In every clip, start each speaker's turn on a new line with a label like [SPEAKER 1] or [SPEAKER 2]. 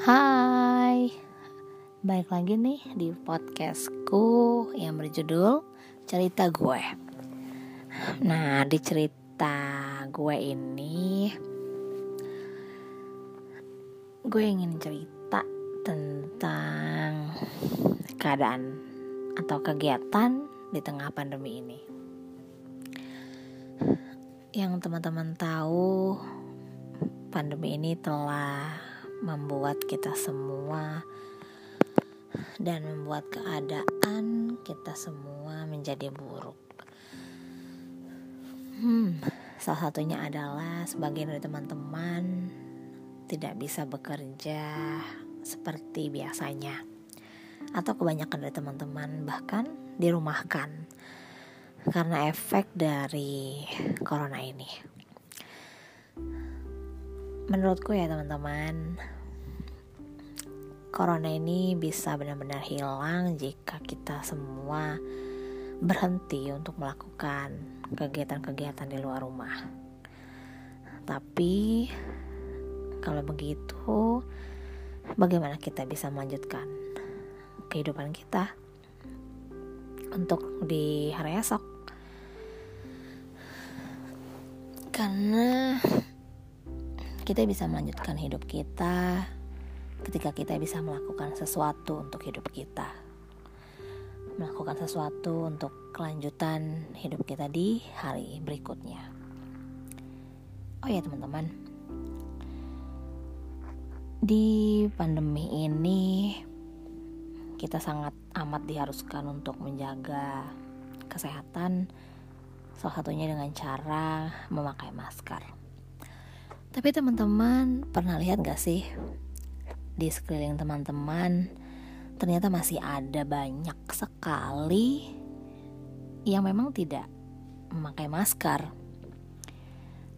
[SPEAKER 1] Hai, balik lagi nih di podcastku yang berjudul Cerita Gue. Nah, di cerita gue ini, gue ingin cerita tentang keadaan atau kegiatan di tengah pandemi ini. Yang teman-teman tahu, pandemi ini telah membuat kita semua dan membuat keadaan kita semua menjadi buruk. Hmm, salah satunya adalah sebagian dari teman-teman tidak bisa bekerja seperti biasanya. Atau kebanyakan dari teman-teman bahkan dirumahkan karena efek dari corona ini menurutku ya teman-teman corona ini bisa benar-benar hilang jika kita semua berhenti untuk melakukan kegiatan-kegiatan di luar rumah. Tapi kalau begitu, bagaimana kita bisa melanjutkan kehidupan kita untuk di hari esok? Karena kita bisa melanjutkan hidup kita ketika kita bisa melakukan sesuatu untuk hidup kita. Melakukan sesuatu untuk kelanjutan hidup kita di hari berikutnya. Oh ya teman-teman, di pandemi ini kita sangat amat diharuskan untuk menjaga kesehatan salah satunya dengan cara memakai masker. Tapi teman-teman pernah lihat gak sih di sekeliling teman-teman ternyata masih ada banyak sekali yang memang tidak memakai masker.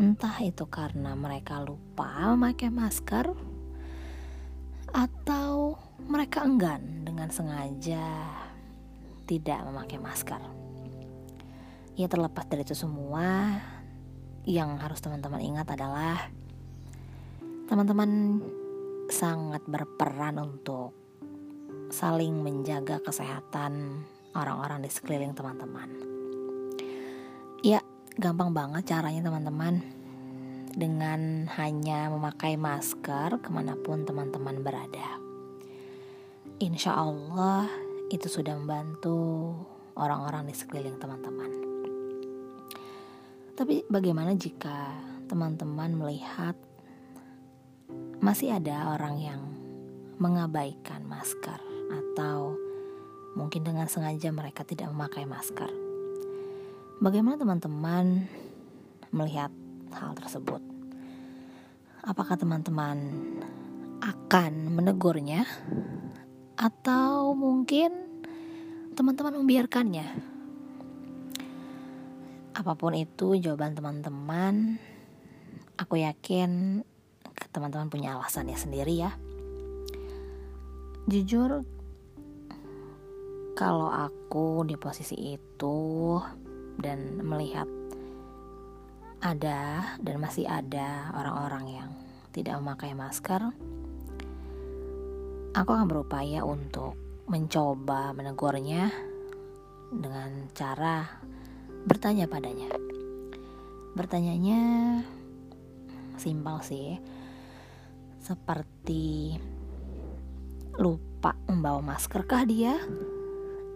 [SPEAKER 1] Entah itu karena mereka lupa memakai masker atau mereka enggan dengan sengaja tidak memakai masker. Ya terlepas dari itu semua, yang harus teman-teman ingat adalah teman-teman sangat berperan untuk saling menjaga kesehatan orang-orang di sekeliling teman-teman. Ya, gampang banget caranya teman-teman. Dengan hanya memakai masker ke mana pun teman-teman berada. Insya Allah itu sudah membantu orang-orang di sekeliling teman-teman. Tapi bagaimana jika teman-teman melihat masih ada orang yang mengabaikan masker atau mungkin dengan sengaja mereka tidak memakai masker. Bagaimana teman-teman melihat hal tersebut? Apakah teman-teman akan menegurnya atau mungkin teman-teman membiarkannya? Apa pun itu jawaban teman-teman, aku yakin teman-teman punya alasannya sendiri ya. Jujur kalau aku di posisi itu dan melihat ada dan masih ada orang-orang yang tidak memakai masker aku akan berupaya untuk mencoba menegurnya dengan cara bertanya padanya. Bertanyanya simpel sih seperti lupa membawa masker kah dia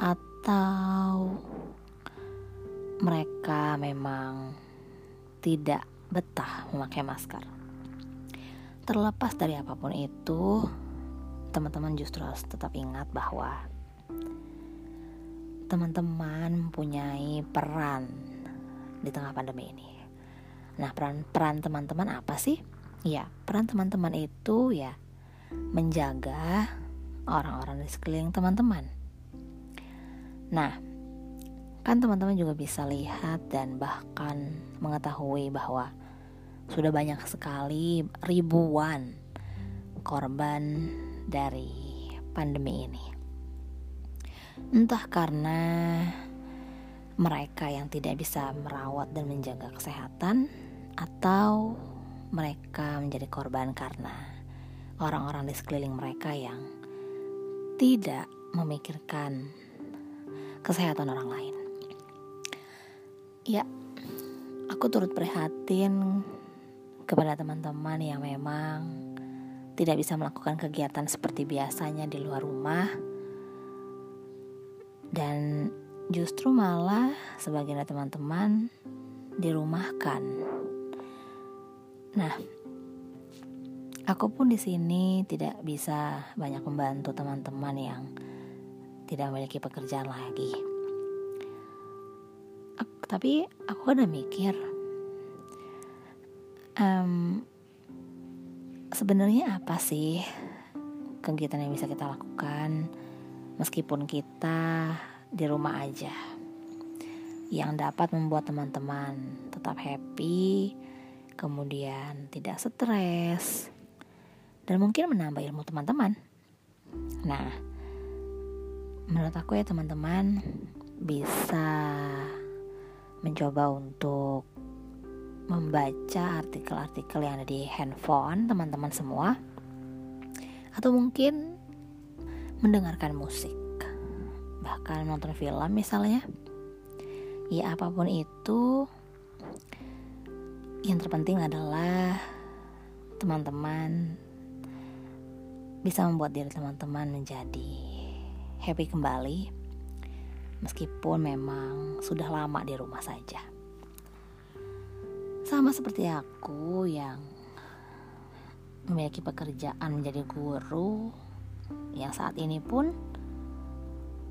[SPEAKER 1] atau mereka memang tidak betah memakai masker. Terlepas dari apa pun itu, teman-teman justru harus tetap ingat bahwa teman-teman mempunyai peran di tengah pandemi ini. Nah, peran peran teman-teman apa sih? Ya peran teman-teman itu ya menjaga orang-orang di sekeliling teman-teman. Nah, kan teman-teman juga bisa lihat dan bahkan mengetahui bahwa sudah banyak sekali ribuan korban dari pandemi ini. Entah karena mereka yang tidak bisa merawat dan menjaga kesehatan atau mereka menjadi korban karena orang-orang di sekeliling mereka yang tidak memikirkan kesehatan orang lain. Ya, aku turut prihatin kepada teman-teman yang memang tidak bisa melakukan kegiatan seperti biasanya di luar rumah dan justru malah sebagian teman-teman dirumahkan. Nah, aku pun di sini tidak bisa banyak membantu teman-teman yang tidak memiliki pekerjaan lagi. Tapi aku udah mikir, um, sebenarnya apa sih kegiatan yang bisa kita lakukan meskipun kita di rumah aja yang dapat membuat teman-teman tetap happy kemudian tidak stres dan mungkin menambah ilmu teman-teman. Nah menurut aku ya teman-teman bisa mencoba untuk membaca artikel-artikel yang ada di handphone teman-teman semua atau mungkin mendengarkan musik bahkan nonton film misalnya. Ya apa pun itu yang terpenting adalah teman-teman bisa membuat diri teman-teman menjadi happy kembali meskipun memang sudah lama di rumah saja. Sama seperti aku yang memiliki pekerjaan menjadi guru yang saat ini pun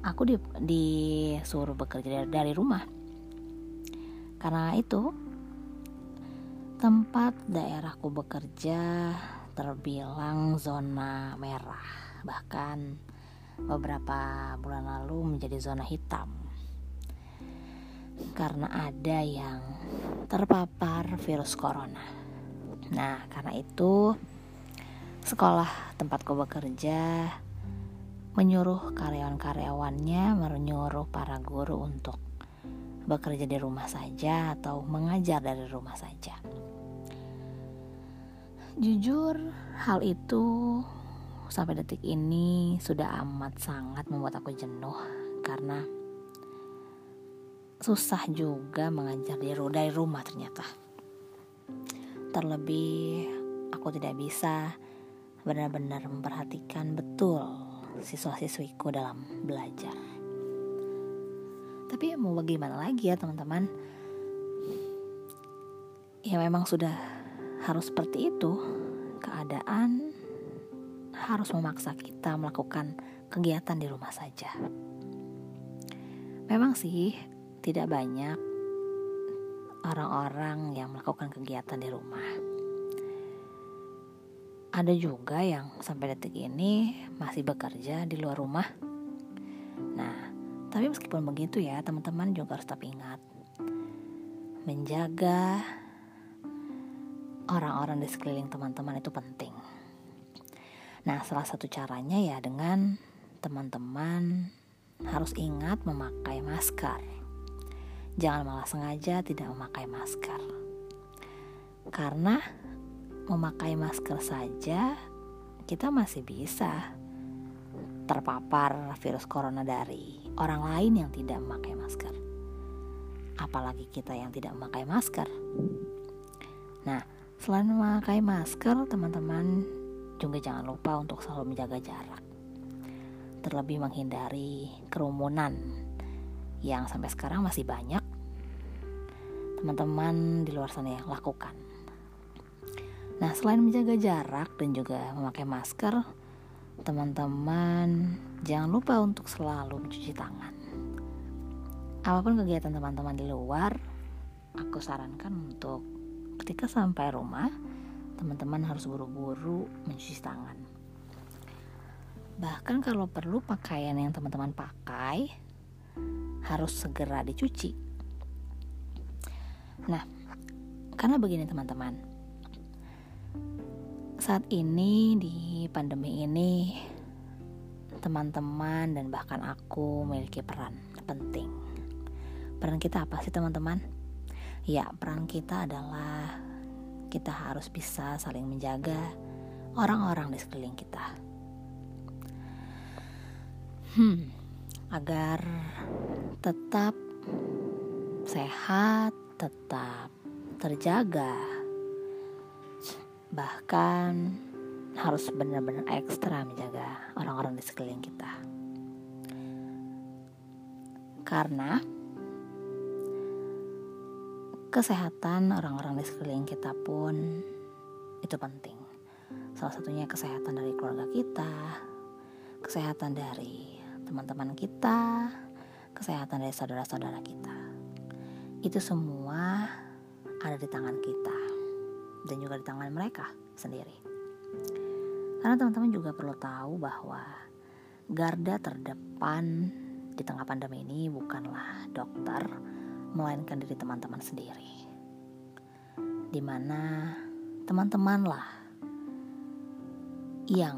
[SPEAKER 1] aku di, disuruh bekerja dari rumah. Karena itu tempat daerahku bekerja terbilang zona merah. Bahkan beberapa bulan lalu menjadi zona hitam karena ada yang terpapar virus corona. Nah, karena itu sekolah tempatku bekerja menyuruh karyawan-karyawannya menyuruh para guru untuk bekerja di rumah saja atau mengajar dari rumah saja. Jujur, hal itu sampai detik ini sudah amat sangat membuat aku jenuh karena susah juga mengajar dari rumah ternyata. Terlebih aku tidak bisa benar-benar memperhatikan betul siswa-siswiku dalam belajar. Tapi mau bagaimana lagi ya teman-teman? Ya memang sudah harus seperti itu. Keadaan harus memaksa kita melakukan kegiatan di rumah saja. Memang sih tidak banyak orang-orang yang melakukan kegiatan di rumah. Ada juga yang sampai detik ini masih bekerja di luar rumah. Nah, tapi meskipun begitu ya, teman-teman juga harus tetap ingat menjaga orang-orang di sekeliling teman-teman itu penting. Nah, salah satu caranya ya dengan teman-teman harus ingat memakai masker jangan malah sengaja tidak memakai masker. Karena memakai masker saja kita masih bisa terpapar virus corona dari orang lain yang tidak memakai masker. Apalagi kita yang tidak memakai masker. Nah, selain memakai masker, teman-teman juga jangan lupa untuk selalu menjaga jarak. Terlebih menghindari kerumunan yang sampai sekarang masih banyak teman-teman di luar sana yang lakukan. Nah, selain menjaga jarak dan juga memakai masker, teman-teman jangan lupa untuk selalu mencuci tangan. Apa pun kegiatan teman-teman di luar, aku sarankan untuk ketika sampai rumah, teman-teman harus buru-buru mencuci tangan. Bahkan kalau perlu pakaian yang teman-teman pakai harus segera dicuci Nah, karena begini teman-teman. Saat ini di pandemi ini teman-teman dan bahkan aku memiliki peran penting. Peran kita apa sih teman-teman? Ya, peran kita adalah kita harus bisa saling menjaga, orang-orang di sekeliling kita. Hmm, agar tetap sehat, tetap terjaga, bahkan harus benar-benar ekstra menjaga orang-orang di sekeliling kita. Karena kesehatan orang-orang di sekeliling kita pun itu penting. Salah satunya kesehatan dari keluarga kita, kesehatan dari teman-teman kita, kesehatan dari saudara-saudara kita. Itu semua ada di tangan kita dan juga di tangan mereka sendiri. Karena teman-teman juga perlu tahu bahwa garda terdepan di tengah pandemi ini bukanlah dokter, melainkan diri teman-teman sendiri. Di mana teman-temanlah yang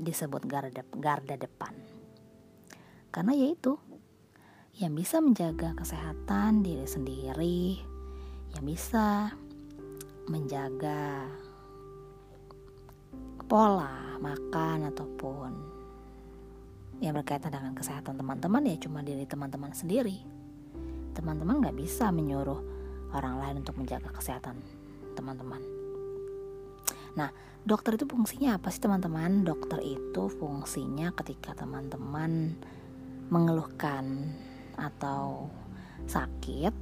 [SPEAKER 1] disebut garda, garda depan. Karena yaitu yang bisa menjaga kesehatan diri sendiri, yang bisa menjaga pola makan ataupun yang berkaitan dengan kesehatan teman-teman ya cuma diri teman-teman sendiri. Teman-teman nggak bisa menyuruh orang lain untuk menjaga kesehatan teman-teman. Nah, dokter itu fungsinya apa sih teman-teman? Dokter itu fungsinya ketika teman-teman mengeluhkan atau sakit,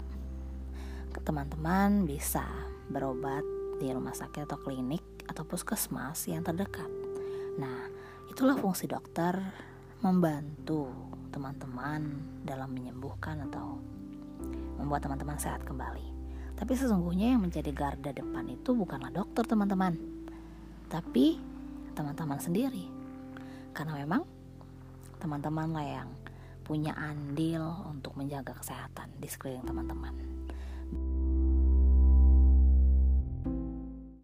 [SPEAKER 1] teman-teman bisa berobat di rumah sakit atau klinik atau puskesmas yang terdekat. Nah, itulah fungsi dokter membantu teman-teman dalam menyembuhkan atau membuat teman-teman sehat kembali. Tapi sesungguhnya yang menjadi garda depan itu bukanlah dokter teman-teman, tapi teman-teman sendiri. Karena memang teman-teman lah yang punya andil untuk menjaga kesehatan di sekeliling teman-teman.